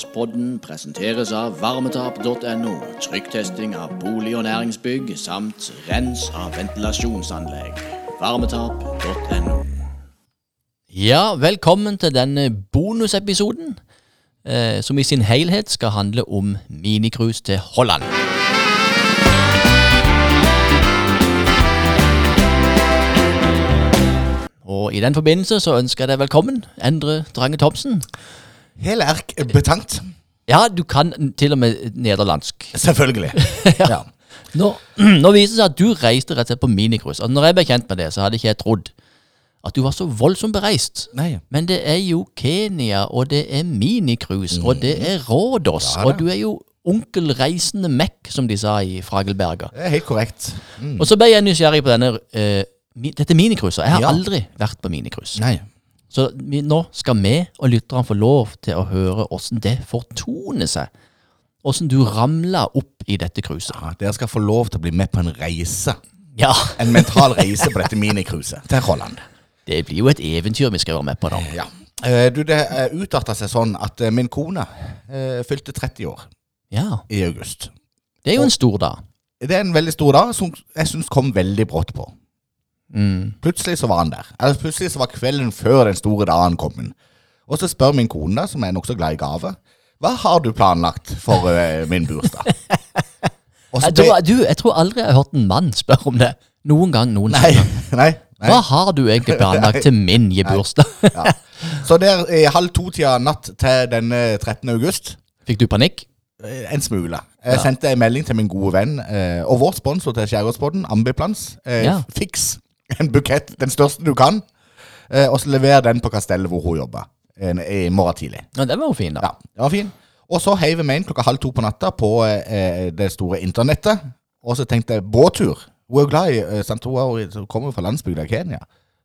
Skjærgårdspodden presenteres av varmetap.no. Trykktesting av bolig- og næringsbygg samt rens av ventilasjonsanlegg. Varmetap.no. Ja, velkommen til denne bonusepisoden, eh, som i sin helhet skal handle om minicruise til Holland. Og i den forbindelse så ønsker jeg deg velkommen, Endre Drange Thomsen. Hele erk betankt. Ja, du kan til og med nederlandsk. Selvfølgelig. ja. Nå, nå viser det seg at du reiste rett og slett på minicruise. Når jeg ble kjent med det, så hadde ikke jeg trodd at du var så voldsomt bereist. Nei. Men det er jo Kenya, og det er minicruise, og det er Rådås, Ja og du er jo onkel reisende Mekk, som de sa i Fragelberga. Det er helt korrekt. Mm. Og så ble jeg nysgjerrig på denne, uh, mi, dette minicruiset. Jeg har Ja. aldri vært på minicruise. Så vi, nå skal vi og lytterne få lov til å høre åssen det fortoner seg. Åssen du ramler opp i dette cruiset. Ja, dere skal få lov til å bli med på en reise. Ja, En mental reise på dette minicruiset til Holland. det blir jo et eventyr vi skal være med på da. Ja. Eh, Du, det uh, utarta seg sånn at eh, min kone eh, fylte 30 år Ja, i august. det er jo en stor dag. Det er en veldig stor dag som jeg syns kom veldig brått på. Mm. Plutselig så var han der. Eller plutselig så var kvelden før den store dagen kommet. Og så spør min kone, da, som er nokså glad i gave, hva har du planlagt for uh, min bursdag? Jeg tror, du, jeg tror aldri jeg har hørt en mann spørre om det. Noen gang Nei, noensinne. nei, nei. Hva har du egentlig planlagt til min bursdag? Ja. Så der i halv to-tida natt til denne 13. august Fikk du panikk? eh, En smule. Jeg sendte en melding til min gode venn eh, og vår sponsor til Skjærgårdspodden, Ambiplans. Eh, Ja. Fiks en bukett, den største du kan, eh, og så lever den på kastellet hvor hun jobber eh, i morgen tidlig. Ja, Den var jo fin, da. Ja, det var fin. Og så heiv vi inn klokka halv to på natta på eh, det store internettet. Og så tenkte jeg båttur. Hun er jo glad i eh, sant? Hun er kommer fra landsbygda Kenya.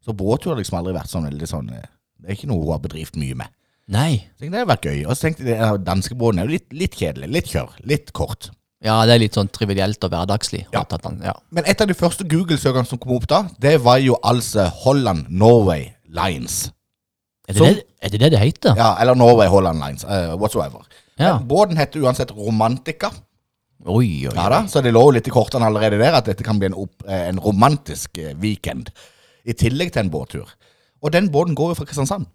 Så båttur har liksom aldri vært sånn veldig sånn eh, Det er ikke noe hun har bedrevet mye med. Nei. Så tenkte jeg, det hadde vært gøy. Og så tenkte jeg danskebåten er jo litt, litt kjedelig. Litt kjør. Litt kort. Ja, det er litt sånn trivielt og hverdagslig. Ja. At han- ja. Men et av de første Google-søkene som kom opp da, det var jo altså Holland Norway Lines. Er, det Som- det, er det det det heter? Ja, eller Norway Holland Lines. Uh, whatsoever. Ja. Båten heter uansett Romantica. Oi, oi, Ja da. Så det lå litt i kortene allerede der at dette kan bli en, opp, eh, en romantisk eh, weekend. I tillegg til en båttur. Og den båten går jo fra Kristiansand.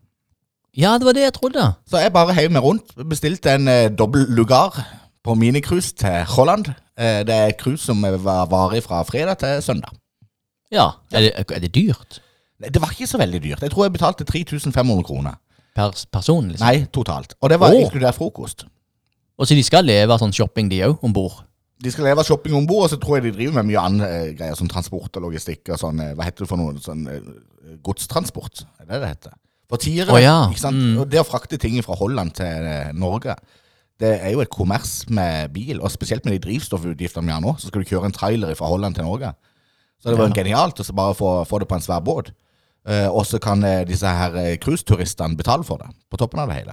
Ja, det var det jeg trodde. Så jeg bare heiv meg rundt. Bestilte en eh, dobbel lugar på minicruise til Holland. Eh, det er et cruise som var varig fra fredag til søndag. Ja. Er det, er det dyrt? Det var ikke så veldig dyrt. Jeg tror jeg betalte 3500 kroner. Per person, liksom? Nei, totalt. Og det var oh. inkludert frokost. Og så de skal leve av sånn shopping, de òg, om bord? De skal leve av shopping om bord, og så tror jeg de driver med mye andre eh, greier, som transport og logistikk og sånn eh, Hva heter det for noe? Sånn eh, godstransport, er det det heter? For tiere, oh, ja, ikke sant? mm. Og det å frakte ting fra Holland til eh, Norge, det er jo et kommers med bil, og spesielt med de drivstoffutgiftene vi har nå, så skal du kjøre en trailer fra Holland til Norge. Så det var Ja. genialt å så bare få, få det på en svær båt. Uh, og så kan uh, disse her eh, cruiseturistene betale for det, på toppen av det hele.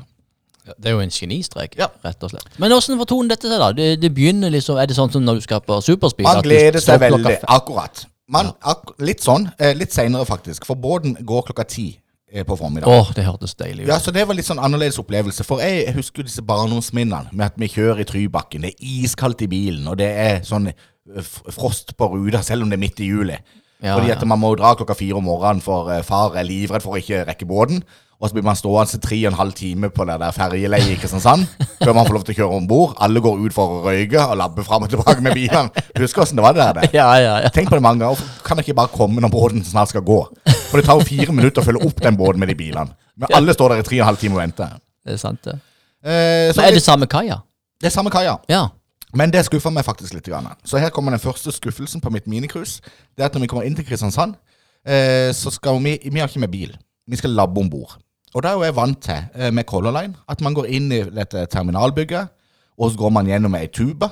Det er jo en genistrek, Ja. rett og slett. Men åssen tonen dette seg, da? Det, det begynner liksom, Er det sånn som når du skal på superspeed? Man gleder seg veldig. Akkurat. Man, ak litt sånn. Eh, litt seinere, faktisk. For båten går klokka ti på formiddagen. Åh, det hørtes deilig ut. Ja, så det var litt sånn annerledes opplevelse. For jeg husker jo disse barndomsminnene med at vi kjører i Trybakken. Det er iskaldt i bilen, og det er sånn eh, frost på ruta, selv om det er midt i juli. Ja, Fordi ja. at man må jo dra klokka fire om morgenen, for eh, far er livredd for å ikke rekke båten. Og så blir man stående tre og en halv time på det der ferjeleiet i Kristiansand før man får lov til å kjøre om bord. Alle går ut for å røyke og labbe fram og tilbake med bilene. Husker åssen det var det der? det? Ja, ja, ja. Tenk på det mange ganger. Kan jeg ikke bare komme når båten snart skal gå? For det tar jo fire minutter å følge opp den båten med de bilene. Men alle står der i tre og en halv time og venter. Det er sant, det. Eh, så Men er det, samme kaia? det er samme kaia. Ja. Men det skuffa meg faktisk litt. Grann. Så her kommer den første skuffelsen på mitt minicruise. Det er at når vi kommer inn til Kristiansand, eh, så skal vi Vi har ikke med bil. Vi skal labbe om bord. Og da er jo jeg vant til, eh, med Color Line, at man går inn i dette terminalbygget, og så går man gjennom ei tube,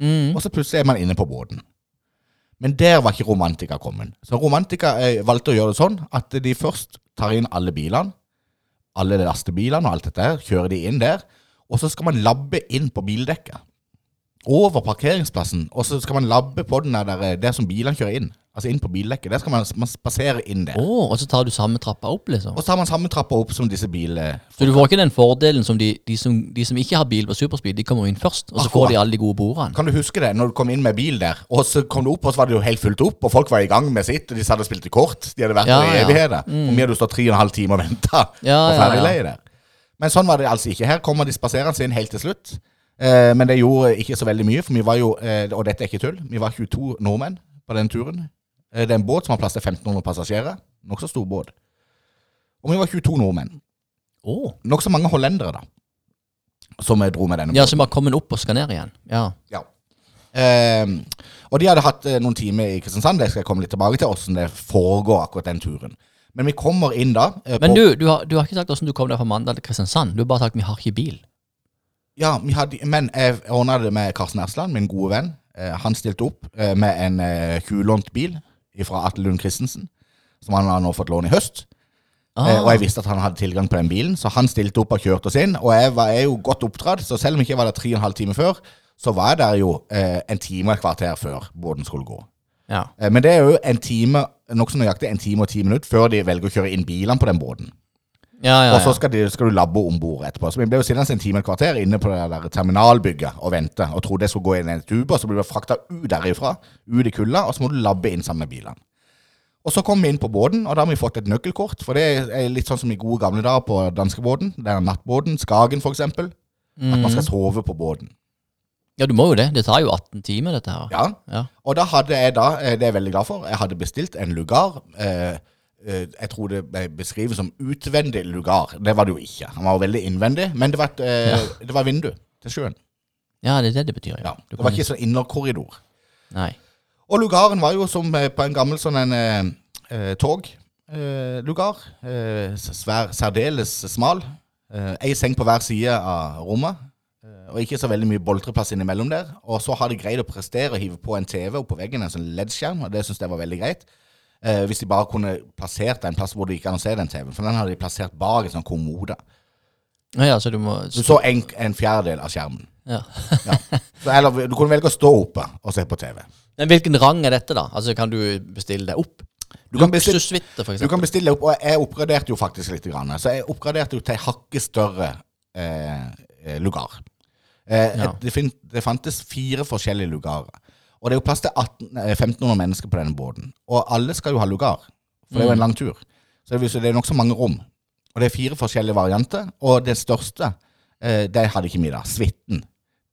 Mm. og så plutselig er man inne på båten. Men der var ikke Romantika kommet. Så Romantika eh, valgte å gjøre det sånn at de først tar inn alle bilene, alle lastebilene og alt dette her, kjører de inn der, og så skal man labbe inn på bildekket. Over parkeringsplassen, og så skal man labbe på den der, der som bilene kjører inn. Altså inn på bildekket. Der skal man, man spasere inn der. Oh, og så tar du samme trappa opp, liksom? Og så tar man samme trappa opp som disse bilene. Så du får ikke den fordelen som de, de, som, de som ikke har bil på superspeed, de kommer inn først, og så får de alle de gode bordene. Kan du huske det, når du kom inn med bil der, og så kom du opp, og så var det jo helt fullt opp, og folk var i gang med sitt, og de satt og spilte kort. De hadde vært Ja, der i ja. Mm. Og vi hadde stått tre og en halv time og venta Ja, på ja, ja. der. Men sånn var det altså ikke. Her kommer de spaserende inn helt til slutt. Eh, men det gjorde ikke så veldig mye, for vi var jo, eh, og dette er ikke tull, vi var 22 nordmenn på den turen. Eh, det er en båt som har plass til 1500 passasjerer. Nokså stor båt. Og vi var 22 nordmenn. Oh. Nokså mange hollendere, da. Som dro med denne båten. Ja, som har kommet opp og skal ned igjen. Ja. Ja. Ehm, og de hadde hatt noen timer i Kristiansand. Det skal jeg komme litt tilbake til, hvordan det foregår akkurat den turen. Men vi kommer inn da Men du, du har, du har ikke sagt hvordan du kom deg fra Mandal til Kristiansand. Du har bare sagt vi har ikke bil. Ja, hadde, men jeg ordna det med Karsten Ersland, min gode venn. Eh, han stilte opp eh, med en eh, tjuvlånt bil fra Atle Lund Christensen, som han har nå fått låne i høst. Ah, Eh, og jeg visste at han hadde tilgang på den bilen, så han stilte opp og kjørte oss inn. Og jeg var, er jo godt oppdratt, så selv om jeg ikke var der tre og en halv time før, så var jeg der jo eh, en time og et kvarter før båten skulle gå. ja. Eh, Men det er jo en time, nokså nøyaktig en time og ti minutter før de velger å kjøre inn bilene på den båten. Ja, ja, Og så skal, de, skal du labbe om bord etterpå. Så vi ble jo sittende en time og et kvarter inne på det der terminalbygget og vente, og trodde jeg skulle gå inn i en tube, og så ble vi frakta ut derifra, ut i kulda, og så må du labbe inn sammen med bilene. Og så kom vi inn på båten, og da har vi fått et nøkkelkort. For det er litt sånn som i gode gamle dager på danskebåten. Det er nattbåten, Skagen for eksempel. At man skal sove på båten. ja, du må jo det. Det tar jo 18 timer, dette her. Ja, Ja. Og da hadde jeg da, eh, det er jeg veldig glad for, jeg hadde bestilt en lugar. Eh, jeg tror det ble beskrevet som utvendig lugar. Det var det jo ikke. Han var jo veldig innvendig, men det var et ja. det var vindu til sjøen. Ja, det er det det betyr, Ja. ja. Det var ikke sånn innerkorridor. Nei. Og lugaren var jo som eh, på en gammel sånn en eh, toglugar. tog. Eh. Eh, svær, særdeles smal. Eh, Ei seng på hver side av rommet. Eh, og ikke så veldig mye boltreplass innimellom der. Og så har de greid å prestere å hive på en TV opp på veggen, en sånn LED-skjerm, og det syns jeg var veldig greit. Eh, hvis de bare kunne plassert den en plass hvor det ikke kan se den TV-en. For den hadde de plassert bak en sånn kommode. Ja, ja, så du må Du så en, en fjerdedel av skjermen. ja. Ja. Så, eller du kunne velge å stå oppe og se på TV. Men hvilken rang er dette, da? Altså, Kan du bestille deg opp? Du kan bestille Du kan bestille opp, og jeg oppgraderte jo faktisk litt. Grann. Så jeg oppgraderte jo til hakket større eh, eh, lugar. Eh, Ja. det, det fantes fire forskjellige lugarer. Og det er jo plass til 18, eh, 1500 mennesker på denne båten. Og alle skal jo ha lugar, for det er jo en lang tur. Så det, er, er nokså mange rom. Og det er fire forskjellige varianter. Og det største, eh, det hadde ikke vi da, suiten.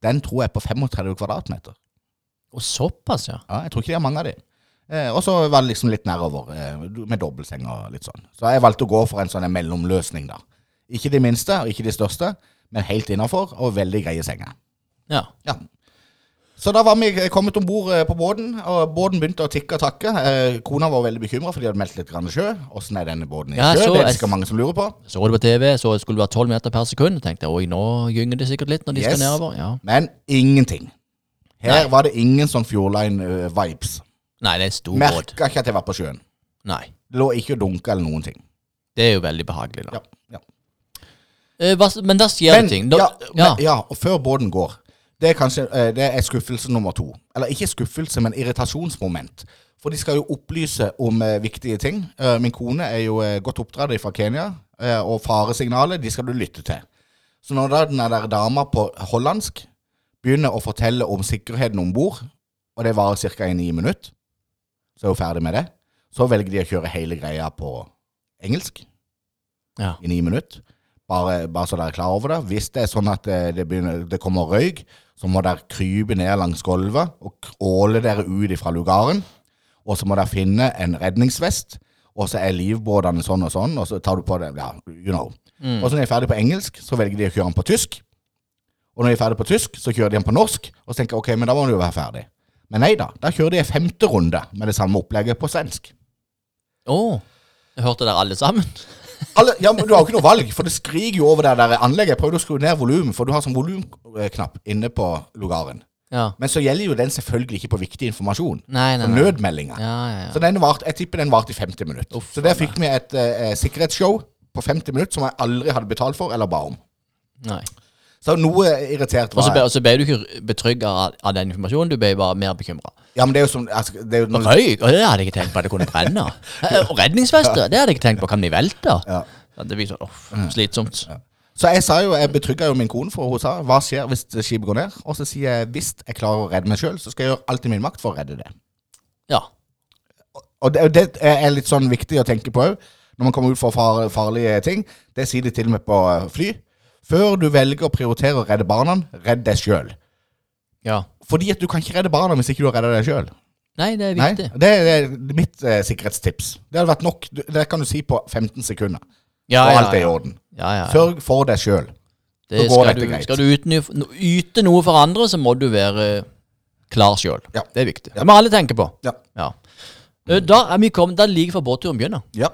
Den tror jeg er på 35 kvadratmeter. Og såpass, ja. Ja, jeg tror ikke de har mange av de. Eh, og så var det liksom litt nedover, eh, med dobbeltseng og litt sånn. Så jeg valgte å gå for en sånn en mellomløsning, da. Ikke de minste, og ikke de største, men helt innafor, og veldig greie senger. Ja. Ja. Så da var vi kommet om bord på båten, og båten begynte å tikke og takke. Eh, kona var veldig bekymra, for de hadde meldt litt grann sjø. Åssen er denne båten i Ja, sjø? så Det er sikkert mange som lurer på. Så det på TV, så skulle det være 12 meter per sekund. Tenkte jeg, oi, nå gynger det sikkert litt når de Yes. skal nedover. Ja. Men ingenting. Her Nei. var det ingen sånn Fjordline-vibes. Nei, det er stor båt. Merka ikke at jeg var på sjøen. Nei. Det lå ikke og dunka eller noen ting. Det er jo veldig behagelig, da. Ja, ja. Eh, hva, men da skjer Men, det ting. Da, ja, ja. Men, ja, og før båten går Det er kanskje eh, det er skuffelse nummer to. Eller ikke skuffelse, men irritasjonsmoment. For de skal jo opplyse om eh, viktige ting. Eh, min kone er jo eh, godt oppdratt fra Kenya, og faresignalet de skal du lytte til. Så når da den der dama på hollandsk begynner å fortelle om sikkerheten om bord, og det varer ca. i ni minutter, så er hun ferdig med det, så velger de å kjøre hele greia på engelsk ja. i ni minutter. Bare, bare så dere er klar over det. Hvis det er sånn at det, det, begynner, det kommer røyk, så må dere krype ned langs gulvet og åle dere ut fra lugaren. Og så må dere finne en redningsvest, og så er livbåtene sånn og sånn, og så tar du på det Ja, you know. Og så når de er ferdig på engelsk, så velger de å kjøre den på tysk. Og når de er ferdig på tysk, så kjører de den på norsk, og så tenker ok, men da må det jo være ferdig. Men nei da, da kjører de en femte runde med det samme opplegget på svensk. Å, jeg hørte dere alle sammen. Alle, ja, men Du har jo ikke noe valg, for det skriker jo over det der anlegget. Jeg prøvde å skru ned volumet, for du har sånn volumknapp inne på lugaren. Ja. Men så gjelder jo den selvfølgelig ikke på viktig informasjon. Nei, nei, nei. nødmeldinger. Ja, ja, ja. Så den vart, jeg tipper den varte i 50 minutter. Uff, så der fikk vi et eh, sikkerhetsshow på 50 minutter som jeg aldri hadde betalt for eller ba om. Nei. Så noe irritert var jeg. og så ble du ikke betrygga av, av den informasjonen, du ble bare mer bekymra. Ja, men det er jo som altså, det er jo når, Røyk? Og det hadde jeg ikke tenkt på at det kunne brenne. Og redningsvester, det hadde jeg ikke tenkt på. Kan de velte? Ja. Ja, det blir sånn oh, slitsomt. Så jeg sa jo, jeg betrygga jo min kone, for hun sa hva skjer hvis skipet går ned? Og så sier jeg hvis jeg klarer å redde meg sjøl, så skal jeg gjøre alt i min makt for å redde det. Ja. Og det, det er litt sånn viktig å tenke på òg, når man kommer ut for far, farlige ting. Det sier de til og med på eh, fly. Før du velger å prioritere å redde barna, redd deg sjøl. ja. Fordi at du kan ikke redde barna hvis ikke du har redda deg sjøl. Nei, det er Nei, viktig. det er mitt eh, sikkerhetstips. Det hadde vært nok. Det kan du si på 15 sekunder. Ja, og ja, alt er i orden. Ja, ja. Sørg for deg sjøl. Det skal, du, skal du yte, yte noe for andre, så må du være klar sjøl. Ja. Det er viktig. Det må alle tenke på. Ja. Ja. Eh, Da er vi kommet, da like før båtturen begynner. ja.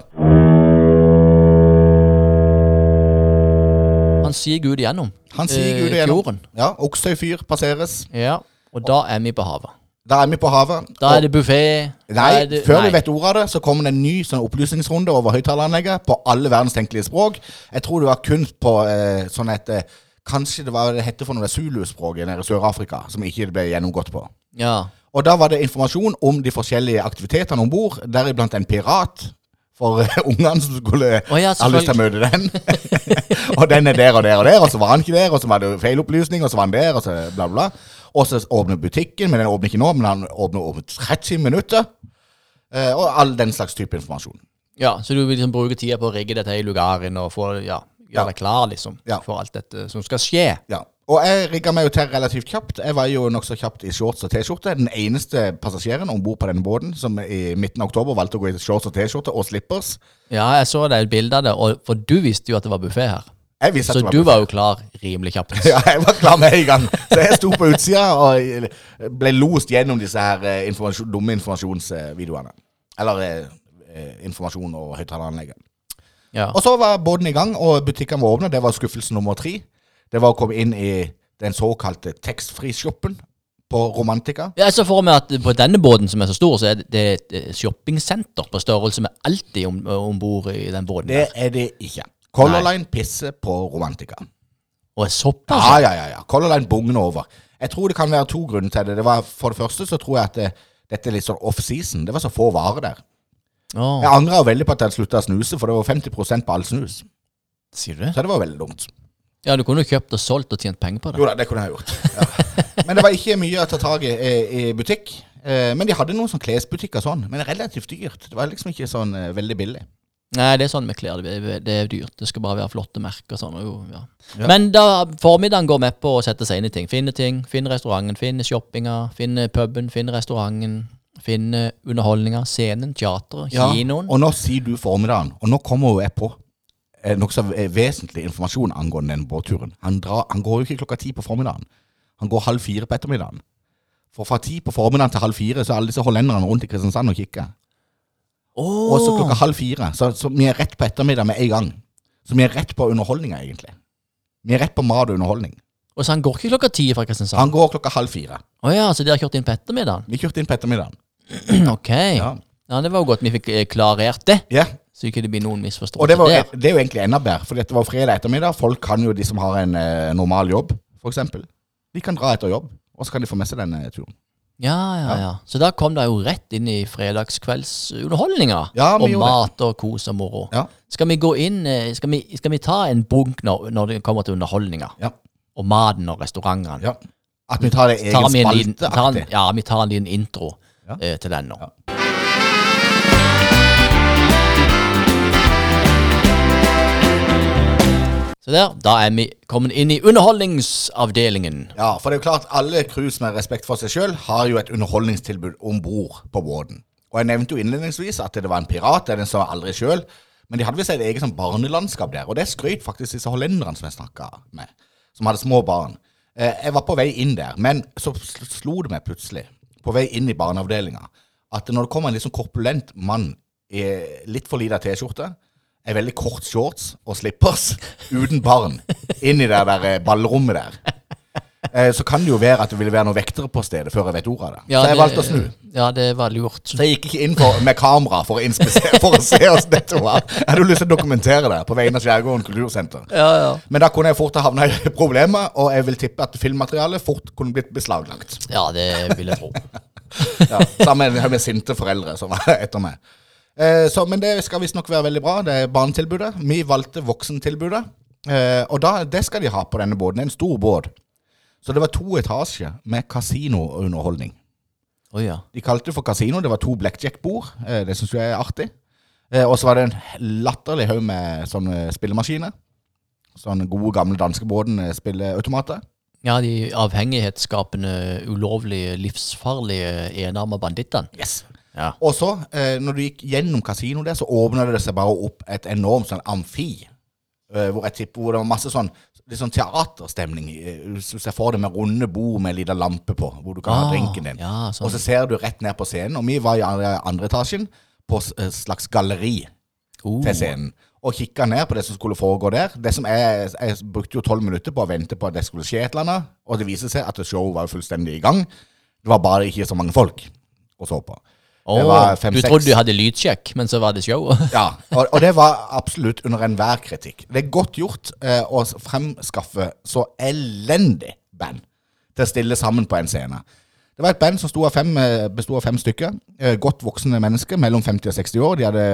Han sier Gud igjennom. Han sier eh, Gud igjennom. fjorden. Ja, Oksøy fyr passeres. Ja. Og da er vi på havet. Da er vi på havet. Da er det buffé. Nei, det, før nei. vi vet ordet av det, så kommer det en ny sånn opplysningsrunde over høyttaleranlegget på alle verdens tenkelige språk. Jeg tror det var kun på eh, sånn et eh, Kanskje det var det hette for noe Zulu-språket nede i Sør-Afrika, som ikke ble gjennomgått på. Ja. Og da var det informasjon om de forskjellige aktivitetene om bord, deriblant en pirat. For eh, ungene som skulle oh, ja, ha lyst til å møte den. og den er der og der og der, og så var han ikke der, og så var det feilopplysning, og så var han der, og så bla, bla. Og så åpner butikken, men den åpner ikke nå, men han åpner om 30 minutter. Eh, og all den slags type informasjon. ja, så du vil liksom bruke tida på å rigge dette i lugaren og få, ja, Ja. gjøre deg klar liksom, Ja. for alt dette som skal skje. Ja. Og jeg rigga meg jo til relativt kjapt. Jeg var jo nokså kjapt i shorts og T-skjorte. Den eneste passasjeren om bord på denne båten som i midten av oktober valgte å gå i shorts og T-skjorte og slippers. Ja, jeg så det et bilde av det, og, for du visste jo at det var buffé her. Jeg visste at Så det du var var jo klar rimelig kjapt. Ja, jeg var klar med en gang. Så jeg sto på utsida og ble lost gjennom disse her eh, informasjon, dumme informasjonsvideoene. Eller eh, eh, informasjon og høyttaleranlegget. Ja. Og så var båten i gang, og butikkene var åpne. Det var skuffelse nummer tre. Det var å komme inn i den såkalte taxfree-shoppen på Romantica. Jeg så for meg at på denne båten som er så stor, så er det- et eh, shoppingsenter på størrelse med alltid om, om bord i den båten. Det der. er det ikke. Color Line pisser på Romantica. Og er såpass? Ja, ja, ja. ja. Color Line bugner over. Jeg tror det kan være to grunner til det. det var, for det første så tror jeg at det, dette er litt sånn off-season. Det var så få varer der. Oh. Jeg angra veldig på at jeg slutta å snuse, for det var 50 på all snus. sier du det? Så det var veldig dumt. Ja, du kunne jo kjøpt og solgt og tjent penger på det. Jo da, det kunne jeg gjort. Ja. Men det var ikke mye å ta tak i i, butikk. Eh, Men de hadde noen sånn klesbutikker sånn, men relativt dyrt. Det var liksom ikke sånn eh, veldig billig. Nei, det er sånn med klær. Det er, dyrt. Det skal bare være flotte merker sånn. Jo, ja. Men da formiddagen går med på å sette seg inn i ting. Finne ting. Finne restauranten, finne shoppinga, finne puben, finne restauranten. Finne underholdninga, scenen, teateret, kinoen. Og nå sier du formiddagen, og nå kommer jo jeg på nokså eh, vesentlig informasjon angående den båtturen. Han, drar, han går jo ikke klokka ti på formiddagen. Han går halv fire på ettermiddagen. For fra ti på formiddagen til halv fire så er alle disse hollenderne rundt i Kristiansand og kikker. Oh. Og så klokka halv fire. Så, så vi er rett på ettermiddag med en gang. Så vi er rett på underholdninga, egentlig. Vi er rett på mat og underholdning. Og så han går ikke klokka ti fra Kristiansand? Han går klokka halv fire. Å ja, så de har kjørt inn på ettermiddagen? Vi kjørte inn på ettermiddagen. ok. Ja. Ja. det var jo godt vi fikk eh, klarert det, ja. Så ikke det blir noen misforståelser misforståelse det, var, der. det er jo egentlig enda bedre, for det var fredag ettermiddag. Folk kan jo, de som har en eh, normal jobb, eksempel, de kan dra etter jobb, og så kan de få med seg denne turen. Ja, ja, ja. Så da kom det jo rett inn i fredagskveldsunderholdninga. Ja, vi og gjorde mat og kos og moro. Ja. Skal vi gå inn eh, Skal vi, skal vi ta en bunk når, når det kommer til underholdninga? Ja. Og maten og restaurantene? ja. At vi tar det egen spalteaktig. ja, vi tar en liten intro Ja. eh, til den nå. Så der, da er vi kommet inn i underholdningsavdelingen. Ja, for det er jo klart, alle cruise med respekt for seg sjøl har jo et underholdningstilbud om bord på båten. Og jeg nevnte jo innledningsvis at det var en pirat, det er den som aldri sjøl. Men de hadde visst et eget sånn barnelandskap der, og det skrøt faktisk disse hollenderne som jeg snakka med, som hadde små barn. Eh, Jeg var på vei inn der, men så slo det meg plutselig, på vei inn i barneavdelinga, at når det kommer en litt sånn korpulent mann i litt for lita T-skjorte, en veldig kort shorts og slippers, uten barn, inn i det der eh, ballrommet der eh, så kan det jo være at det ville være noen vektere på stedet før jeg vet ordet av det. Ja, så jeg det- valgte å snu. Ja, det var lurt. Så jeg gikk ikke inn på, med kamera for å, for å se hvordan dette var. Jeg hadde jo lyst til å dokumentere det på vegne av Skjærgården kultursenter. Ja, ja. Men da kunne jeg fort ha havna i problemer, og jeg vil tippe at filmmaterialet fort kunne blitt beslaglagt. Ja, det vil jeg tro. Ja, sammen med sinte foreldre som var etter meg. Eh, så, men det skal visstnok være veldig bra. Det er barnetilbudet. Vi valgte voksentilbudet. Eh, og da, det skal de ha på denne båten. Det en stor båt. Så det var to etasjer med kasinounderholdning. Oh, ja. De kalte det for kasino. Det var to blackjack-bord. Eh, det syns jeg er artig. Eh, og så var det en latterlig haug med sånne spillemaskiner. Sånne gode, gamle danskebåten spilleautomater. Ja, de avhengighetsskapende, ulovlige, livsfarlige enarma bandittene. Yes. Ja. Og så, eh, når du gikk gjennom kasino der, så åpna det seg bare opp et enormt sånn amfi. eh, hvor jeg tipper hvor det var masse sånn litt sånn teaterstemning. eh, Hvis du ser for deg med runde bord med en liten lampe på, hvor du kan ha Ah, drinken din. ja, sånn. Og så ser du rett ned på scenen. Og vi var i andre, andre etasjen på s- et slags galleri Oh. til scenen. Og kikka ned på det som skulle foregå der. Det som jeg, jeg brukte jo tolv minutter på å vente på at det skulle skje et eller annet. Og det viste seg at showet var jo fullstendig i gang. Det var bare ikke så mange folk å så på. Åh, fem, du trodde du hadde lydsjekk, men så var det show. Ja, og, og det var absolutt under enhver kritikk. Det er godt gjort eh, å fremskaffe så elendig band til å stille sammen på en scene. Det var et band som av fem, eh, bestod av fem stykker. Eh, godt voksne mennesker mellom 50 og 60 år. De hadde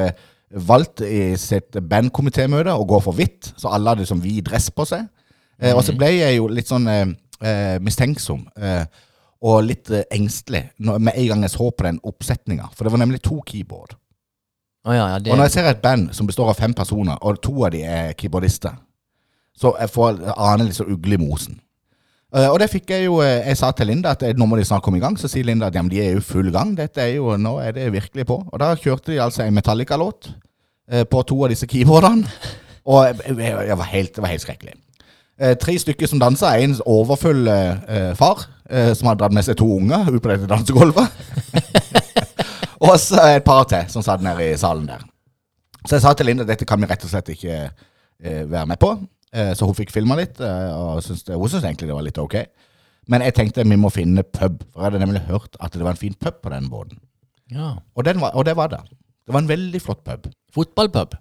valgt i sitt bandkomitémøte å gå for hvitt, så alle hadde som vid dress på seg. Eh, og så ble jeg jo litt sånn eh, eh, mistenksom eh, og litt eh, engstelig når, med en gang jeg så på den oppsetninga. For det var nemlig to keyboard. Oh, ja, ja, det, Og når jeg ser et band som består av fem personer, og to av de er keyboardister, så jeg får jeg aner litt så ugle i mosen. Uh, og det fikk jeg jo eh, Jeg sa til Linda at nå må de snart komme i gang. Så sier Linda at ja, de er jo full gang. Dette er jo, Nå er det virkelig på. Og da kjørte de altså en Metallica-låt uh, på to av disse keyboardene. Og jeg, jeg, var helt, det var helt skrekkelig. Uh, tre stykker som dansa. En overfull far eh, som hadde dratt med seg to unger ut på dette dansegulvet. og så et par til som satt nede i salen der. Så jeg sa til Linda dette kan vi rett og slett ikke eh, være med på. Eh, så hun fikk filma litt, eh, og syntes det, hun syntes egentlig det var litt ok. Men jeg tenkte vi må finne pub, for jeg hadde nemlig hørt at det var en fin pub på den båten. ja. Og, den var, og det var det. Det var en veldig flott pub. Fotballpub.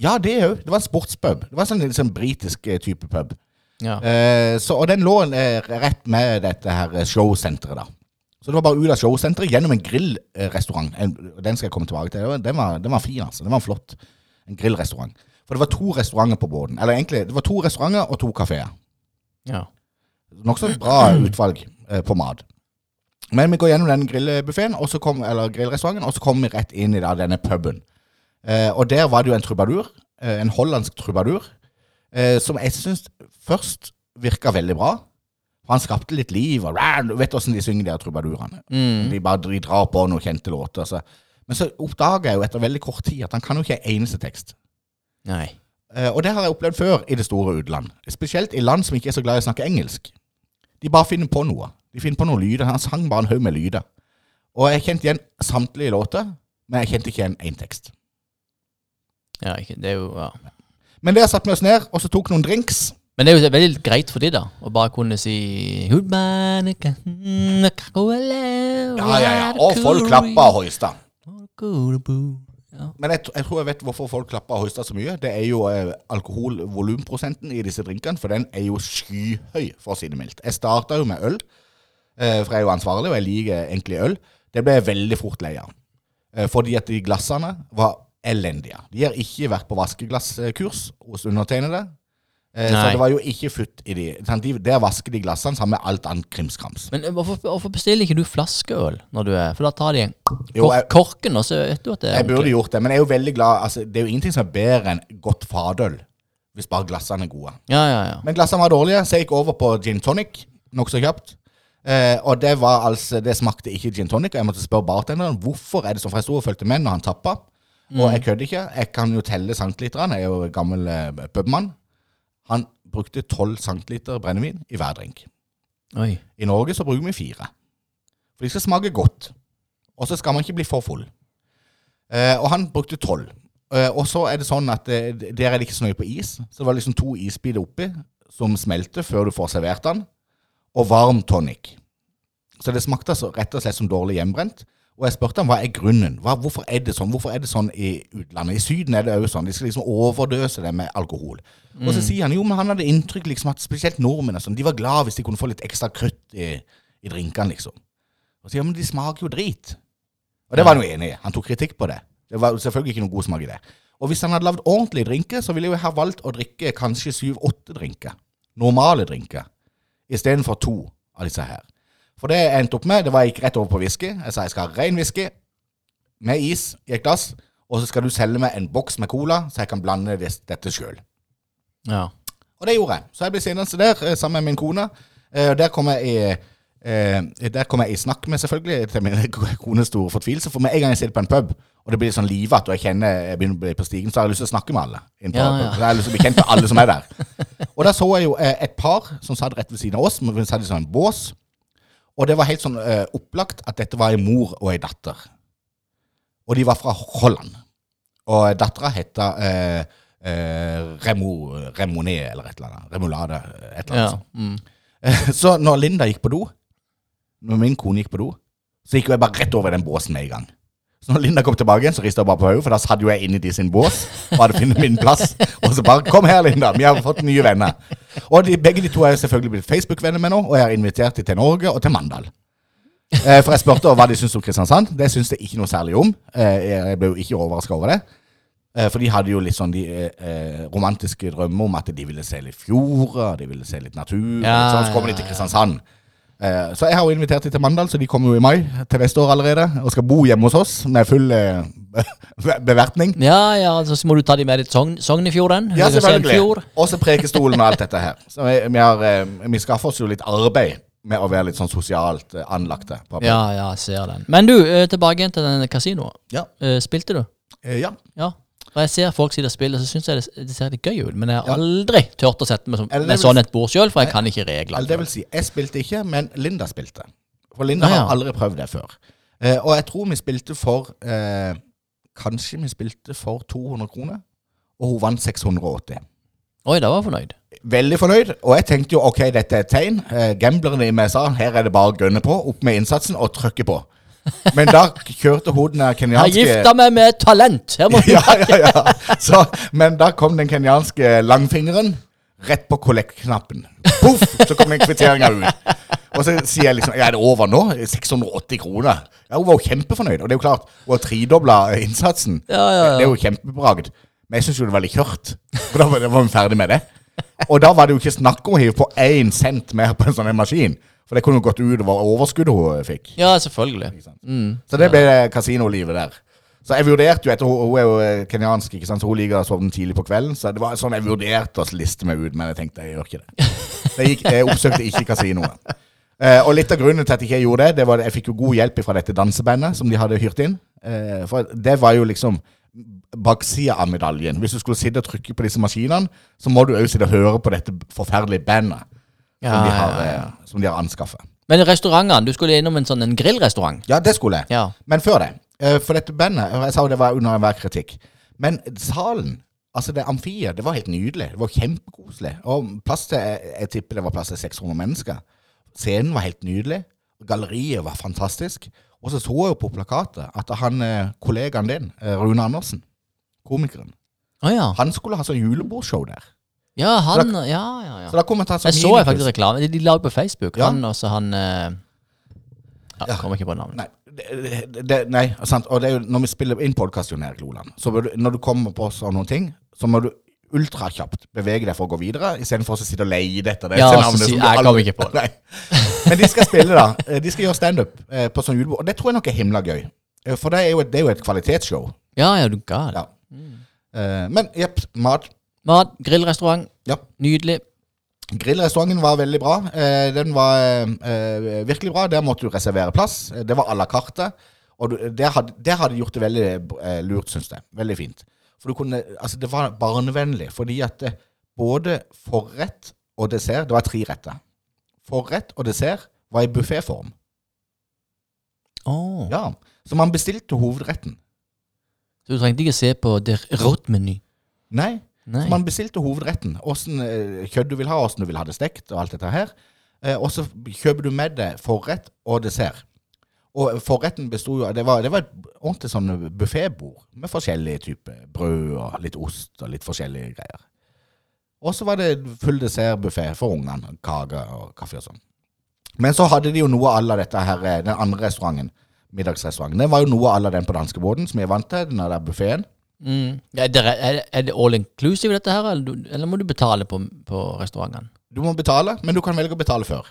Ja, det òg. Det var en sportspub. Det var en sånn, sånn britisk eh, type pub. Ja. Eh, så, og den lå rett med dette her eh, showsenteret, da. Så det var bare ut av showsenteret gjennom en grillrestaurant. En- Den skal jeg komme tilbake til. Den var, den var fin, altså. Den var flott. En grillrestaurant. For det var to restauranter på båten. Eller egentlig, det var to restauranter og to kafeer. ja. Nokså bra utvalg eh, på mat. Men vi går gjennom den grillbuffeen, eller grillrestauranten, og så kommer vi rett inn i da, denne puben. Eh, og der var det jo en trubadur, eh, en hollandsk trubadur, eh, som jeg syns først virka veldig bra. Han skapte litt liv, og du vet åssen de synger, de trubadurene. Mm. De bare de drar på noen kjente låter. Så. Men så oppdaga jeg jo etter veldig kort tid at han kan jo ikke en eneste tekst. Nei. Eh, og det har jeg opplevd før i det store utland. Spesielt i land som ikke er så glad i å snakke engelsk. De bare finner på noe. De finner på noen lyder. Han sang bare en haug med lyder. Og jeg kjente igjen samtlige låter, men jeg kjente ikke igjen én tekst. Ja, det er jo ja. Men der satte vi oss ned, og så tok noen drinks. Men det er jo veldig greit for de da, å bare kunne si Hudmanika, Ja, ja, ja. Og folk klappa og hoista. Ja. Men jeg, jeg tror jeg vet hvorfor folk klapper og hoister så mye. Det er jo eh, alkoholvolumprosenten i disse drinkene, for den er jo skyhøy, for å si det mildt. Jeg starta jo med øl, eh, for jeg er jo ansvarlig, og jeg liker egentlig øl. Det ble jeg veldig fort lei av. Eh, fordi at de glassene var elendige. De har ikke vært på vaskeglasskurs hos undertegnede. Eh, så det var jo ikke futt i de. sant? de der vasker de glassene sammen med alt annet krimskrams. Men eh, hvorfor, hvorfor bestiller ikke du flaskeøl når du er For da tar de en Jo, jeg- korken, og så vet du at det er Jeg burde gjort det, men jeg er jo veldig glad altså, Det er jo ingenting som er bedre enn godt fadøl, hvis bare glassene er gode. Ja, ja, ja. Men glassene var dårlige, så jeg gikk over på gin tonic, nokså kjapt. Eh, og det var altså Det smakte ikke gin tonic, og jeg måtte spørre bartenderen hvorfor er det sånn, for jeg sto og fulgte med når han tappa. Og jeg kødder ikke. Jeg kan jo telle centiliterne, jeg er jo gammel eh, pubmann. Han brukte 12 centiliter brennevin i hver drink. Oi. I Norge så bruker vi fire. For de skal smake godt. Og så skal man ikke bli for full. Eh, og han brukte tolv. Eh, og så er det sånn at eh, der er det ikke så nøye på is. Så det var liksom to isbiter oppi som smelter før du får servert den. og varm tonic. Så det smakte altså rett og slett som dårlig hjemmebrent. Og jeg spurte ham hva er grunnen. Hva, hvorfor er det sånn Hvorfor er det sånn i utlandet? I Syden er det òg sånn. De skal liksom overdøse det med alkohol. Og så sier han jo, men han hadde inntrykk liksom at spesielt nordmenn sånn, de var glad hvis de kunne få litt ekstra krutt i, i drinkene, liksom. Og så sier han, men de smaker jo drit. Og det var han jo enig i. Han tok kritikk på det. Det var selvfølgelig ikke noen god smak i det. Og hvis han hadde lagd ordentlige drinker, så ville jeg jo ha valgt å drikke kanskje syv-åtte drinker. Normale drinker. Istedenfor to av disse her. For det jeg endte opp med, det var jeg gikk rett over på whisky. Jeg sa jeg skal ha ren whisky med is i et glass, og så skal du selge meg en boks med cola, så jeg kan blande det, dette sjøl. Ja. Og det gjorde jeg. Så jeg ble sittende der eh, sammen med min kone. Eh, der kom jeg i eh, der kom jeg i snakk med, selvfølgelig, til min kones store fortvilelse. For med en gang jeg sitter på en pub, og det blir sånn livete, og jeg kjenner jeg begynner å bli på stigen, så har jeg lyst til å snakke med alle. Ja, ja. Så jeg har lyst til å bli kjent med alle som er der. Og der så jeg jo et par som satt rett ved siden av oss, men vi satt i sånn bås. Og det var helt sånn uh, opplagt at dette var en mor og en datter. Og de var fra Holland. Og dattera heta uh, uh, Remo, Remoné, eller et eller annet. Remolade, et eller annet. ja. Mm. Så når Linda gikk på do, når min kone gikk på do, så gikk jeg bare rett over den båsen med en gang. Så når Linda kom tilbake igjen, så rista hun bare på hodet, for da satt jo jeg inni i de sin bås og hadde funnet min plass. Og så bare 'Kom her, Linda, vi har fått nye venner'. Og de, begge de to er selvfølgelig blitt Facebook-venner med nå, og jeg har invitert dem til Norge og til Mandal. Eh, for jeg spurte hva de syntes om Kristiansand. Det syns de ikke noe særlig om. Eh, jeg ble jo ikke overraska over det. Eh, For de hadde jo litt sånn de eh, eh, romantiske drømmer om at de ville se litt fjorder, de ville se litt natur. Ja, og sånn, så kommer de til Kristiansand. Eh, så jeg har jo invitert dem til Mandal, så de kommer jo i mai til neste år allerede. Og skal bo hjemme hos oss med full eh, be- bevertning. ja, ja, altså, så må du ta dem med til Sogn, Sognefjorden. Ja, selvfølgelig. Og så Prekestolen og alt dette her. Så vi, vi, har, eh, vi skaffer oss jo litt arbeid med å være litt sånn sosialt anlagte. på- Ja, ja, ser den. Men du, tilbake igjen til den kasinoen. Ja. Spilte du? Ja. Ja. Og jeg ser folk sitte og spille, så syns jeg det, det ser litt gøy ut. Men jeg har Ja. aldri turt å sette meg som, Eller det med vil- sånn et bord sjøl, for jeg kan ikke. Eller det vil si, jeg spilte ikke, men Linda spilte. For Linda Ah, ja. har aldri prøvd det før. Eh, og jeg tror vi spilte for eh, Kanskje vi spilte for 200 kroner, og hun vant 680. Oi, da var jeg fornøyd. Veldig fornøyd, og jeg tenkte jo ok, dette er et tegn. Eh, gamblerne i meg sa her er det bare å gønne på, opp med innsatsen og trykke på. Men da kjørte hun den kenyanske Jeg gifta meg med et talent! Ja, ja, ja. Så, men da kom den kenyanske langfingeren rett på kollektknappen. Poff! Så kom den kvitteringa ut. Og så sier jeg liksom Ja, er det over nå? 680 kroner. Ja, Hun var jo kjempefornøyd. Og det er jo klart, hun har tredobla innsatsen. Ja, ja, ja. Det er jo kjempebragd. Men jeg syns jo det var litt kjørt. For da var, vi ferdig med det. Og da var det jo ikke snakk om å hive på én cent mer på en sånn maskin. For det kunne jo gått utover overskuddet hun fikk. Ja, selvfølgelig. Så det ble kasinolivet der. Så jeg vurderte jo etter, Hun er jo eh, kenyansk, ikke sant? så hun liker å sovne tidlig på kvelden. Så det var sånn jeg vurderte å liste meg ut, men jeg tenkte jeg gjør ikke det. Jeg, gikk, jeg oppsøkte ikke kasinoet. Eh, og litt av grunnen til at jeg ikke gjorde det, det var at jeg fikk jo god hjelp fra dette dansebandet som de hadde hyrt inn. Eh, for det var jo liksom baksida av medaljen. Hvis du skulle sitte og trykke på disse maskinene, så må du òg sitte og høre på dette forferdelige bandet som, de har, eh, som de har anskaffet. Men restaurantene, du skulle innom en sånn en grillrestaurant. Ja, det skulle jeg. Ja. Men før det, eh, for dette bandet, og jeg sa jo det var under enhver kritikk, men salen, altså det amfiet, det var helt nydelig. Det var kjempekoselig. Og plass til, jeg tipper det var plass til 600 mennesker. Scenen var helt nydelig. Galleriet var fantastisk. Og så så jeg jo på plakatet at han eh, kollegaen din, eh, Rune Andersen, komikeren, Å ja. han skulle ha sånn julebordshow der. Ja, han Ja, ja, Så da kom jeg til Jeg så jeg faktisk reklame. De, de la ut på Facebook. Ja. Han og så han eh, Ja, Ja. kommer ikke på navnet. Nei, det, det, det, nei sant? og det er jo når vi spiller inn podkast, Jon Erik Loland, så du, når du kommer på sånne ting, så må du ultrakjapt bevege deg for å gå videre, istedenfor å sitte og leie etter det. Ja, navnet, så si- jeg aldri- ikke på det. Nei. Men de skal spille, da. Eh, De skal gjøre standup eh, på sånn julebord, og det tror jeg nok er himla gøy. Eh, For det er jo et, det er jo et kvalitetsshow. Ja, ja, du gal. Ja. Eh, Men jepp, mat. Mat, grillrestaurant. Ja. Nydelig. Grillrestauranten var veldig bra. Eh, den var eh, virkelig bra. Der måtte du reservere plass. Eh, Det var à la carte. Og det, hadde, det hadde gjort det veldig eh, lurt, syns jeg. Veldig fint. For du kunne, altså Det var barnevennlig, fordi at både forrett og dessert Det var tre retter. Forrett og dessert var i bufféform. Åh. Ja. Så man bestilte hovedretten. Så du trengte ikke se på der rotmeny. Nei. Nei. Så man bestilte hovedretten. Åssen eh, kjøtt du vil ha, åssen du vil ha det stekt, og alt dette her. eh, og så kjøper du med deg forrett og dessert. Og forretten besto jo av det, det var et ordentlig sånn buffébord med forskjellige typer brød og litt ost og litt forskjellige greier. Og så var det full dessertbuffé for ungene. Kake og kaffe og sånn. Men så hadde de jo noe à la dette her, eh, den andre restauranten, middagsrestauranten. Det var jo noe à la den på danskebåten som jeg vant til, den der buffeen. Mm. Er, det, er, det all inclusive, dette her, eller, du- eller må du betale på, på restauranten? Du må betale, men du kan velge å betale før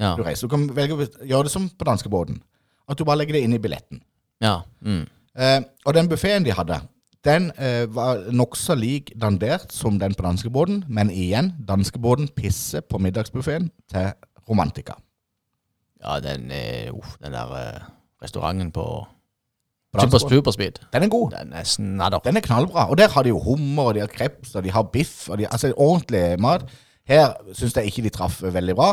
Ja. du reiser. Du kan velge å gjøre det som på danskebåten. At du bare legger det inn i billetten. ja. Mm. Eh, og den buffeen de hadde, den eh, var nokså lik dandert som den på danskebåten, men igjen, danskebåten pisser på middagsbuffeen til romantika. ja, den, uh, den der uh, restauranten på På Super, speed. Den er god. Den er snadder. Den er knallbra. Og der har de jo hummer, og de har kreps, og de har biff, og de, altså ordentlig mat. Her syns jeg ikke de traff veldig bra.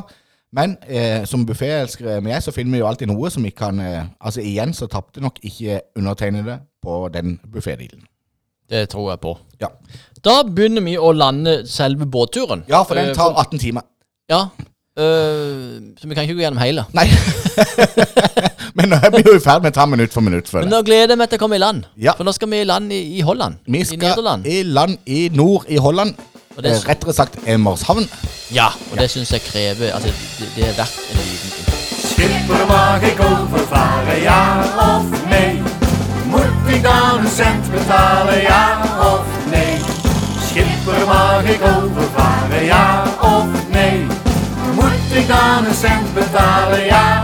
Men eh, som bufféelskere med jeg, så finner vi jo alltid noe som vi kan eh, Altså igjen så tapte nok ikke undertegnede på den buffédealen. Det tror jeg på. Ja. Da begynner vi å lande selve båtturen. ja, for den Eh, tar 18 timer. Ja, øh, så vi kan ikke gå gjennom hele. Nei. Men nå er vi jo i ferd med å ta minutt for minutt. Men nå gleder jeg meg til å komme i land. Ja. For nå skal vi i land i, i Holland. Vi I skal Nederland. i land i nord i Holland. Og det er Eh, så- Rettere sagt Emershavn. Ja, og det syns jeg krever Altså, det, det er verdt en liten. Schipper mag ik overvaren, ja of nee? Moet ik dan een cent betalen, ja of nee? Schipper mag ik overvaren, ja of nee? Moet ik dan een cent betalen, ja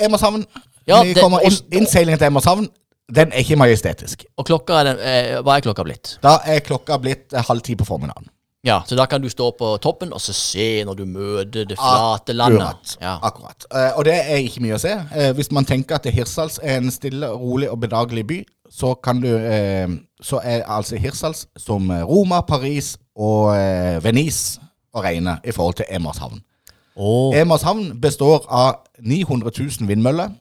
Emershavn. Ja, vi det- kommer inn, og- Innseilingen til Emershavn den er ikke majestetisk. Og klokka er den eh, Hva er klokka blitt? Da er klokka blitt eh, halv ti på formiddagen. Ja, så da kan du stå på toppen og så se når du møter det flate landet. Akkurat. Ja. akkurat. Eh, og det er ikke mye å se. Eh, hvis man tenker at Hirsals er en stille, rolig og bedagelig by, så kan du eh, Så er altså Hirsals som eh, Roma, Paris og eh, Venice å regne i forhold til Emershavn. Åh, Emershavn består av 900 000 vindmøller.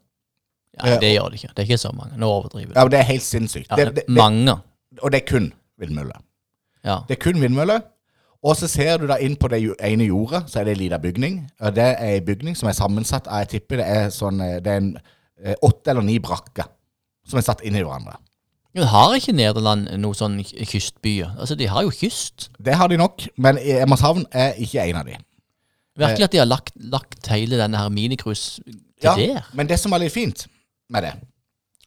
ja, det gjør det ikke. Det er ikke så mange. Nå overdriver du. Ja, men Det er helt sinnssykt. Ja, det, det, det, mange. og det er kun vindmøller. Ja. Det er kun vindmøller. Og så ser du da inn på det ene jordet, så er det en liten bygning. Og det er en bygning som er sammensatt av, jeg tipper det er sånn eh, Det er en eh, åtte eller ni brakker som er satt inn i hverandre. Men har ikke Nederland noen sånn kystbyer? Altså, de har jo kyst. Det har de nok, men Emershavn er ikke en av de. Virkelig at de har lagt, lagt hele denne her minicruise til Ja, der. men det som var litt fint med det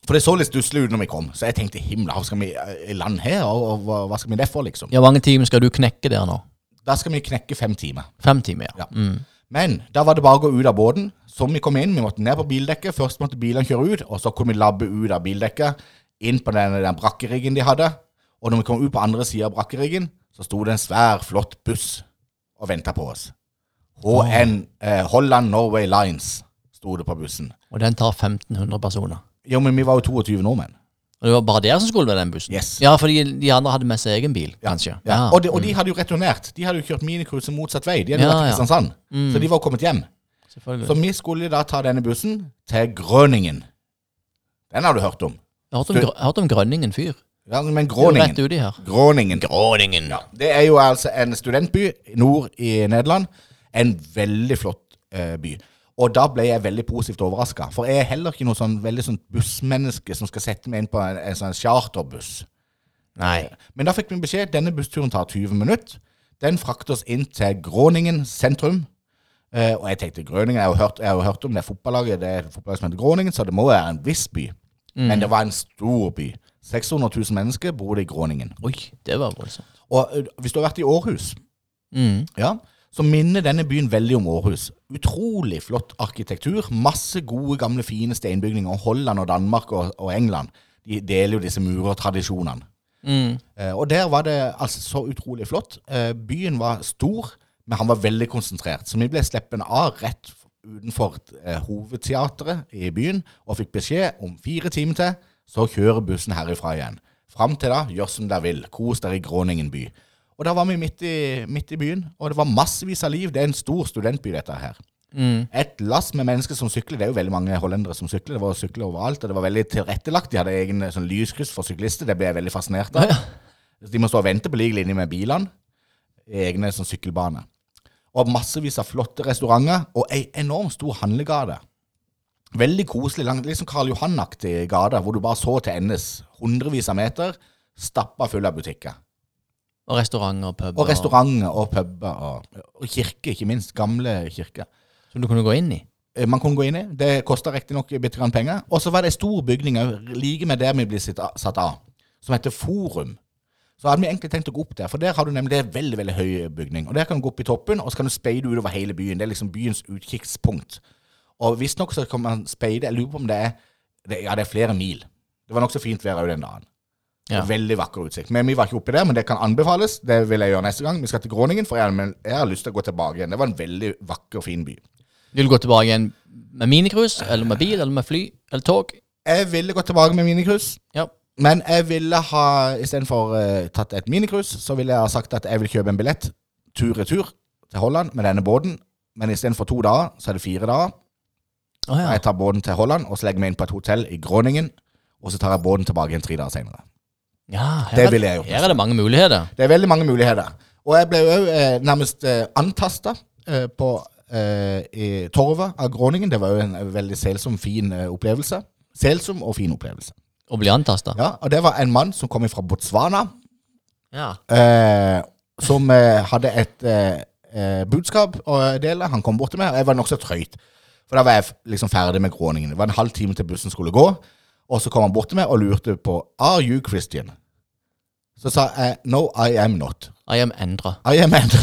For det så litt stusslig ut når vi kom, så jeg tenkte himla, skal vi eh, i land her, og, og hva, skal vi det for, liksom? Ja, mange timer skal du knekke der nå? Da skal vi knekke fem timer. Fem timer, ja. Ja. Mm. Men da var det bare å gå ut av båten. Som vi kom inn, vi måtte ned på bildekket. Først måtte bilene kjøre ut, og så kunne vi labbe ut av bildekket. Inn på den, den brakkeriggen de hadde. Og når vi kom ut på andre sida av brakkeriggen, så sto det en svær, flott buss og venta på oss. HN eh, Holland Norway Lines sto det på bussen. Og den tar 1500 personer. Jo, men vi var jo 22 nordmenn. Og det var bare dere som skulle med den bussen? Yes. Ja, fordi de andre hadde med seg egen bil, kanskje? Ja. Og, de, og de hadde jo returnert. De hadde jo kjørt minicruise motsatt vei. De hadde Ja, vært i ja. Mm. Så de var kommet hjem. Så vi skulle da ta denne bussen til Grøningen. Den har du hørt om. Jeg har hørt om, jeg hørt om Grønningen fyr. Ja, men Det er jo Rett uti her. Gråningen. Gråningen. Ja, det er jo altså en studentby nord i Nederland. En veldig flott eh, by. Og da ble jeg veldig positivt overraska. For jeg er heller ikke noe sånn veldig sånn bussmenneske som skal sette meg inn på en, en sånn charterbuss. Nei. Men da fikk vi beskjed denne bussturen tar 20 minutter. Den frakter oss inn til Gråningen sentrum. Eh, og jeg tenkte Grøningen, jeg har jo hørt, har hørt om det fotballaget, det er fotballaget som heter Gråningen, så det må være en viss by. Men det var en stor by. 600 000 mennesker bodde i Gråningen. Oi, det var voldsomt. Og ø, hvis du har vært i Århus, Mm. ja, så minner denne byen veldig om Århus. Utrolig flott arkitektur. Masse gode, gamle, fine steinbygninger. Holland og Danmark og, og England de deler jo disse murertradisjonene. Mm. Eh, og der var det altså så utrolig flott. Eh, byen var stor, men han var veldig konsentrert. Så vi ble sluppet av rett utenfor eh, hovedteatret i byen og fikk beskjed om fire timer til, så kjører bussen herifra igjen. Fram til da, gjør som dere vil. Kos dere i Gråningen by. Og da var vi midt i, midt i byen, og det var massevis av liv. Det er en stor studentby, dette her. Mm. Et lass med mennesker som sykler. Det er jo veldig mange hollendere som sykler. Det var sykler overalt, og det var veldig tilrettelagt. De hadde egen sånn lyskryss for syklister. Det ble jeg veldig fascinert av. Ja, De må stå og vente på lik linje med bilene. Egne sånn sykkelbaner. Og massevis av flotte restauranter, og ei enormt stor handlegate. Veldig koselig, langt, sånn Karl Johan-aktig gate, hvor du bare så til endes hundrevis av meter, stappa full av butikker. Og restauranter og puber. Og restauranter og puber, og, og kirke, ikke minst. Gamle kirker. Som du kunne gå inn i. Eh, Man kunne gå inn i. Det kosta riktignok bitte grann penger. Og så var det ei stor bygning òg, like med der vi blir satt av, som heter Forum. Så hadde vi egentlig tenkt å gå opp der, for der har du nemlig det er en veldig veldig høy bygning. Og Der kan du gå opp i toppen, og så kan du speide utover hele byen. Det er liksom byens utkikkspunkt. Og visstnok så kan man speide Jeg lurer på om det er det, Ja, det er flere mil. Det var nokså fint vær òg den dagen. Ja. Veldig vakker utsikt. Men vi var ikke oppi der, men det kan anbefales. Det vil jeg gjøre neste gang. Vi skal til Gråningen, for jeg, har- jeg har lyst til å gå tilbake igjen. Det var en veldig vakker fin by. Vil du gå tilbake igjen med minicruise, eller med bil, eller med fly, eller tog? Jeg ville gått tilbake med minicruise. Ja. Men jeg ville ha, istedenfor uh, tatt et minicruise, så ville jeg ha sagt at jeg vil kjøpe en billett tur-retur til Holland med denne båten. Men istedenfor to dager, så er det fire dager. Oh, ja. Jeg tar båten til Holland og så legger meg inn på et hotell i Gråningen. Og så tar jeg båten tilbake igjen tre dager senere. Ja her Det ville jeg gjort. Her er det mange muligheter. Det er veldig mange muligheter. Og jeg ble jo eh, nærmest eh, antasta eh, på eh, i torvet av Gråningen. Det var jo en eh, veldig selsom, fin eh, opplevelse. Selsom og fin opplevelse. Å bli antasta. Ja, Og det var en mann som kom fra Botswana. Ja. eh, som hadde et budskap å dele. Han kom bort til meg, og jeg var nokså trøyt. For da var jeg liksom ferdig med gråningen. Det var en halv time til bussen skulle gå. Og så kom han bort til meg og lurte på Are you Christian? Så sa jeg No, I am not. I am endra. I am Endra.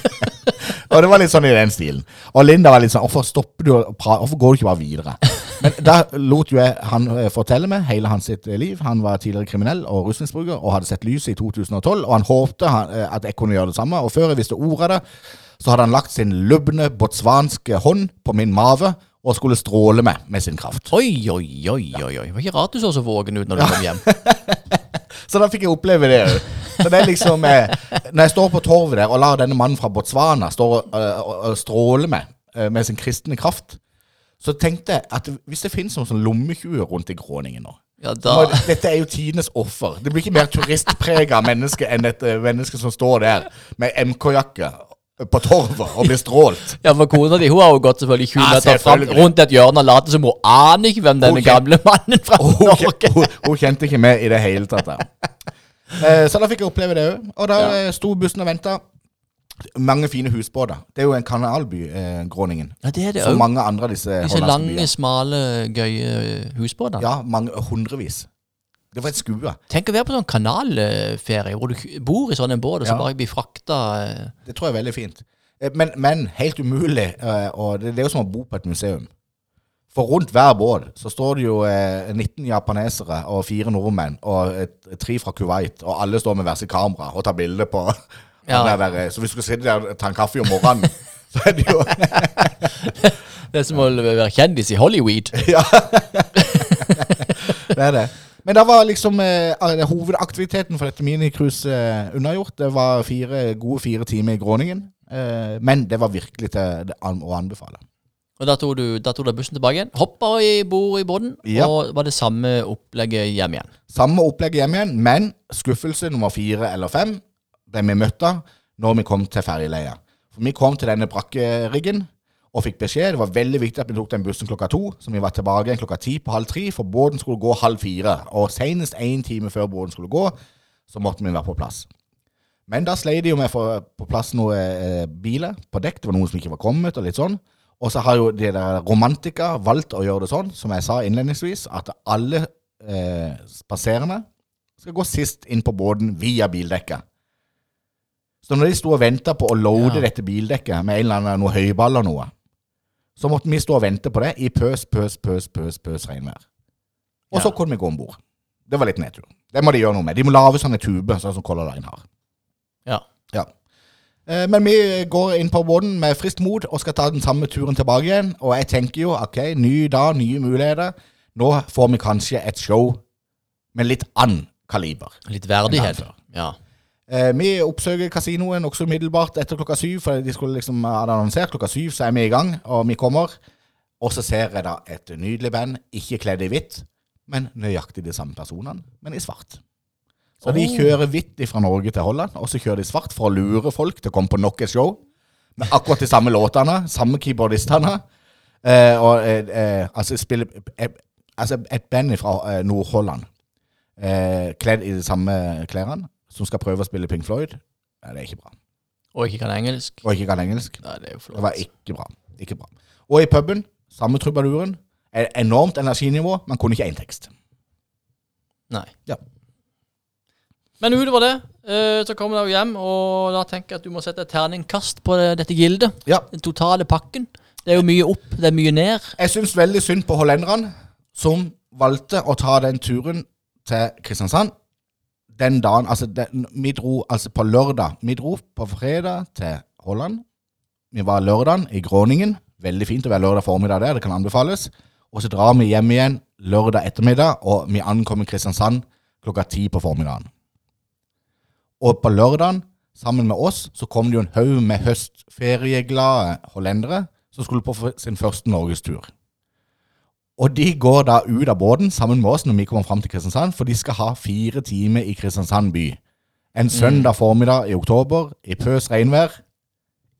og det var litt sånn i den stilen. Og Linda var litt sånn Hvorfor stopper du å prate? Hvorfor går du ikke bare videre? Men da lot jo jeg han eh, fortelle meg hele hans sitt eh, liv. Han var tidligere kriminell og rusmisbruker og hadde sett lyset i 2012. Og han håpte eh, at jeg kunne gjøre det samme. Og før jeg visste ordet av det, så hadde han lagt sin lubne botswanske hånd på min mave og skulle stråle meg med sin kraft. Oi, oi, oi, oi, oi. Det var ikke rart du så så våken ut når du kom hjem. Så da fikk jeg oppleve det òg. Så det er liksom eh, Når jeg står på torvet der og lar denne mannen fra Botswana stå og, og, og stråle meg eh, med sin kristne kraft, så tenkte jeg at hvis det finnes noen sånn lommekjue rundt i Gråningen nå Ja, må, Dette er jo tidenes offer. Det blir ikke mer turistprega menneske enn et eh, menneske som står der med MK-jakke på torvet og blir strålt. Ja, for kona di hun har jo gått selvfølgelig 20 Ja, meter fram rundt et hjørne og later som hun aner ikke hvem denne kjen- gamle mannen fra Hun, Norge kjen- hun, hun kjente ikke med i det hele tatt. da. Eh, Så da fikk jeg oppleve det òg. Og da ja. sto bussen og venta. Mange fine husbåter. Det er jo en kanalby, eh, Gråningen. Ja, det er det Som òg. mange andre av disse Disse lange, smale, gøye husbåter. Ja, mange hundrevis. Det var et skue. Tenk å være på sånn kanalferie hvor du bor i sånn en båt og så Ja. bare blir frakta eh, Det tror jeg er veldig fint. Eh, Men, men helt umulig. eh, Og det, det er jo som å bo på et museum. For rundt hver båt så står det jo eh, 19 japanesere og fire nordmenn og et, tre fra Kuwait, og alle står med hver sitt kamera og tar bilde på Ja. der, Så hvis du skal sitte der og ta en kaffe om morgenen, så er det jo Det er som å være kjendis i Hollywood. Ja. det er det. Men da var liksom eh, hovedaktiviteten for dette minicruiset eh, unnagjort. Det var fire, gode fire timer i Gråningen. Eh, men det var virkelig til det an å anbefale. Og da tok du, da tok du bussen tilbake igjen. Hoppa i bord i båten, Ja. og var det samme opplegget hjem igjen. Samme opplegget hjem igjen, men skuffelse nummer fire eller fem ble vi møtt av når vi kom til ferjeleia. For vi kom til denne brakkeriggen og fikk beskjed. Det var veldig viktig at vi tok den bussen klokka to, så vi var tilbake igjen klokka ti på halv tre, for båten skulle gå halv fire. Og senest én time før båten skulle gå, så måtte vi være på plass. Men da sleit de jo med å få på plass noen eh, biler på dekk. Det var noen som ikke var kommet, og litt sånn. Og så har jo de der romantikere valgt å gjøre det sånn, som jeg sa innledningsvis, at alle eh, passerende skal gå sist inn på båten via bildekket. Så når de sto og venta på å loade Ja. dette bildekket med en eller annen noe høyball og noe, så måtte vi stå og vente på det i pøs, pøs, pøs, pøs, pøs regnvær. Og så kunne vi gå om bord. Det var litt nedtur. Det må de gjøre noe med. De må lage sånne tuber, sånn som Color Line har. Ja. Ja. Eh, Men vi går inn på båten med friskt mot og skal ta den samme turen tilbake igjen. Og jeg tenker jo ok, ny dag, nye muligheter. Nå får vi kanskje et show med litt annen kaliber. Litt verdighet. Ja. Eh, vi oppsøker kasinoen også umiddelbart etter klokka syv, for de skulle liksom hadde annonsert. Klokka syv så er vi i gang, og vi kommer. Og så ser jeg da et nydelig band, ikke kledd i hvitt, men nøyaktig de samme personene, men i svart. Så de Oh. kjører hvitt fra Norge til Holland, og så kjører de svart for å lure folk til å komme på nok et show. med akkurat de samme låtene, samme keyboardistene. Eh, og eh, eh, altså spiller eh, Altså et band fra eh, Nord-Holland, eh, kledd i de samme klærne, som skal prøve å spille Pink Floyd. Nei, det er ikke bra. Og ikke kan engelsk. Og ikke kan engelsk. Nei, det er jo flott. Det var ikke bra. Ikke bra. Og i puben, samme trubaduren. Enormt energinivå, men kunne ikke én tekst. Nei. Ja. Men utover det, eh, så kommer du hjem, og da tenker jeg at du må sette et terningkast på dette gildet. Ja. Den totale pakken. Det er jo mye opp, det er mye ned. Jeg syns veldig synd på hollenderne, som valgte å ta den turen til Kristiansand. Den dagen Altså, den, vi dro altså på lørdag. Vi dro på fredag til Holland. Vi var lørdagen i Gråningen. Veldig fint å være lørdag formiddag der, det kan anbefales. Og så drar vi hjem igjen lørdag ettermiddag, og vi ankommer Kristiansand klokka ti på formiddagen. Og på lørdagen, sammen med oss, så kom det jo en haug med høstferieglade hollendere som skulle på sin første norgestur. Og de går da ut av båten sammen med oss når vi kommer fram til Kristiansand, for de skal ha fire timer i Kristiansand by. En søndag formiddag i oktober, i pøs regnvær.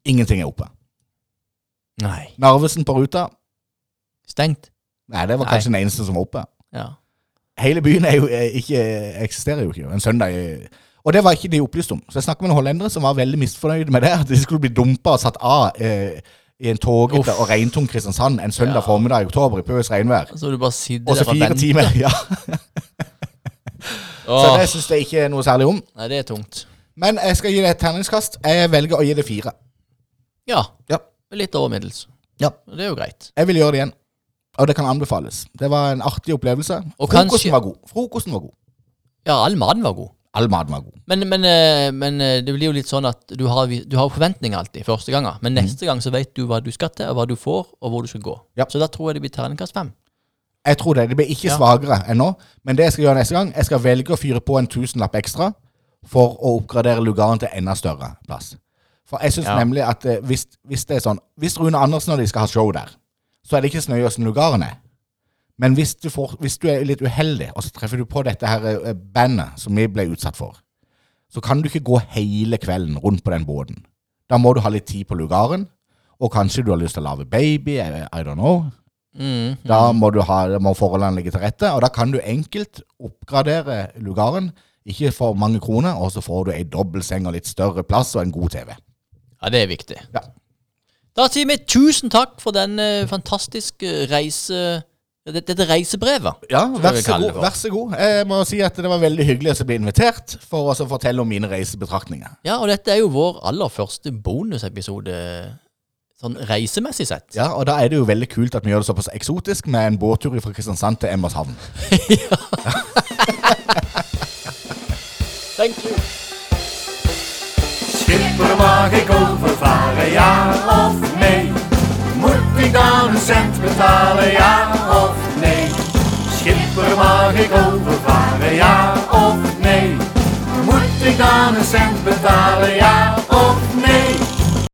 Ingenting er oppe. Nei. Narvesen på ruta. Stengt. Nei, det var Nei. kanskje den eneste som var oppe. Ja. Hele byen er jo eh, ikke, eksisterer jo ikke. En søndag Og det var ikke de opplyst om. Så jeg snakket med noen hollendere som var veldig misfornøyde med det. At de skulle bli dumpa og satt av eh, i en togete og regntung Kristiansand en søndag Ja. formiddag i oktober i pøs regnvær. Så du bare sitter Og så fire timer. Ja. Så det syns jeg ikke er noe særlig om. Nei, det er tungt. Men jeg skal gi det et terningskast. Jeg velger å gi det fire. Ja. Ja. Litt over middels. Ja. Det er jo greit. Jeg vil gjøre det igjen. Og det kan anbefales. Det var en artig opplevelse. Og Frokosten kanskje- var god. Frokosten var god. Ja, all maten var god. All maten var god. Men, men, eh, men eh, det blir jo litt sånn at du har, du har forventninger alltid første gangen. Men neste gang så vet du hva du skal til, og hva du får, og hvor du skal gå. Ja. Så da tror jeg det blir terningkast fem. Jeg tror det. Det blir ikke Ja. svakere nå. Men det jeg skal gjøre neste gang, jeg skal velge å fyre på en tusenlapp ekstra for å oppgradere lugaren til enda større plass. For jeg syns Ja. nemlig at eh, hvis, hvis det er sånn Hvis Rune Andersen og de skal ha show der, så er det ikke åssen lugaren er. Men hvis du, får, hvis du er litt uheldig, og så treffer du på dette her eh, bandet som vi ble utsatt for, så kan du ikke gå hele kvelden rundt på den båten. Da må du ha litt tid på lugaren, og kanskje du har lyst til å lage baby, I, I don't know. Mm. Da må, du ha, må forholdene ligge til rette, og da kan du enkelt oppgradere lugaren. Ikke for mange kroner, og så får du ei dobbeltseng og litt større plass og en god TV. Ja, det er viktig. Ja. Da sier vi tusen takk for den eh, fantastiske reise... det- Dette reisebrevet. Ja, vær så god. vær så god. Jeg må si at det var veldig hyggelig å bli invitert for å fortelle om mine reisebetraktninger. Ja, og dette er jo vår aller første bonusepisode sånn reisemessig sett. Ja, Og da er det jo veldig kult at vi gjør det såpass eksotisk med en båttur fra Kristiansand til Emmershavn. Thank you. Skipper mag ik ja of nee? Moet ik dan een cent betalen, ja? Mag ik overvaren, ja of nee? Moet ik dan een cent betalen, ja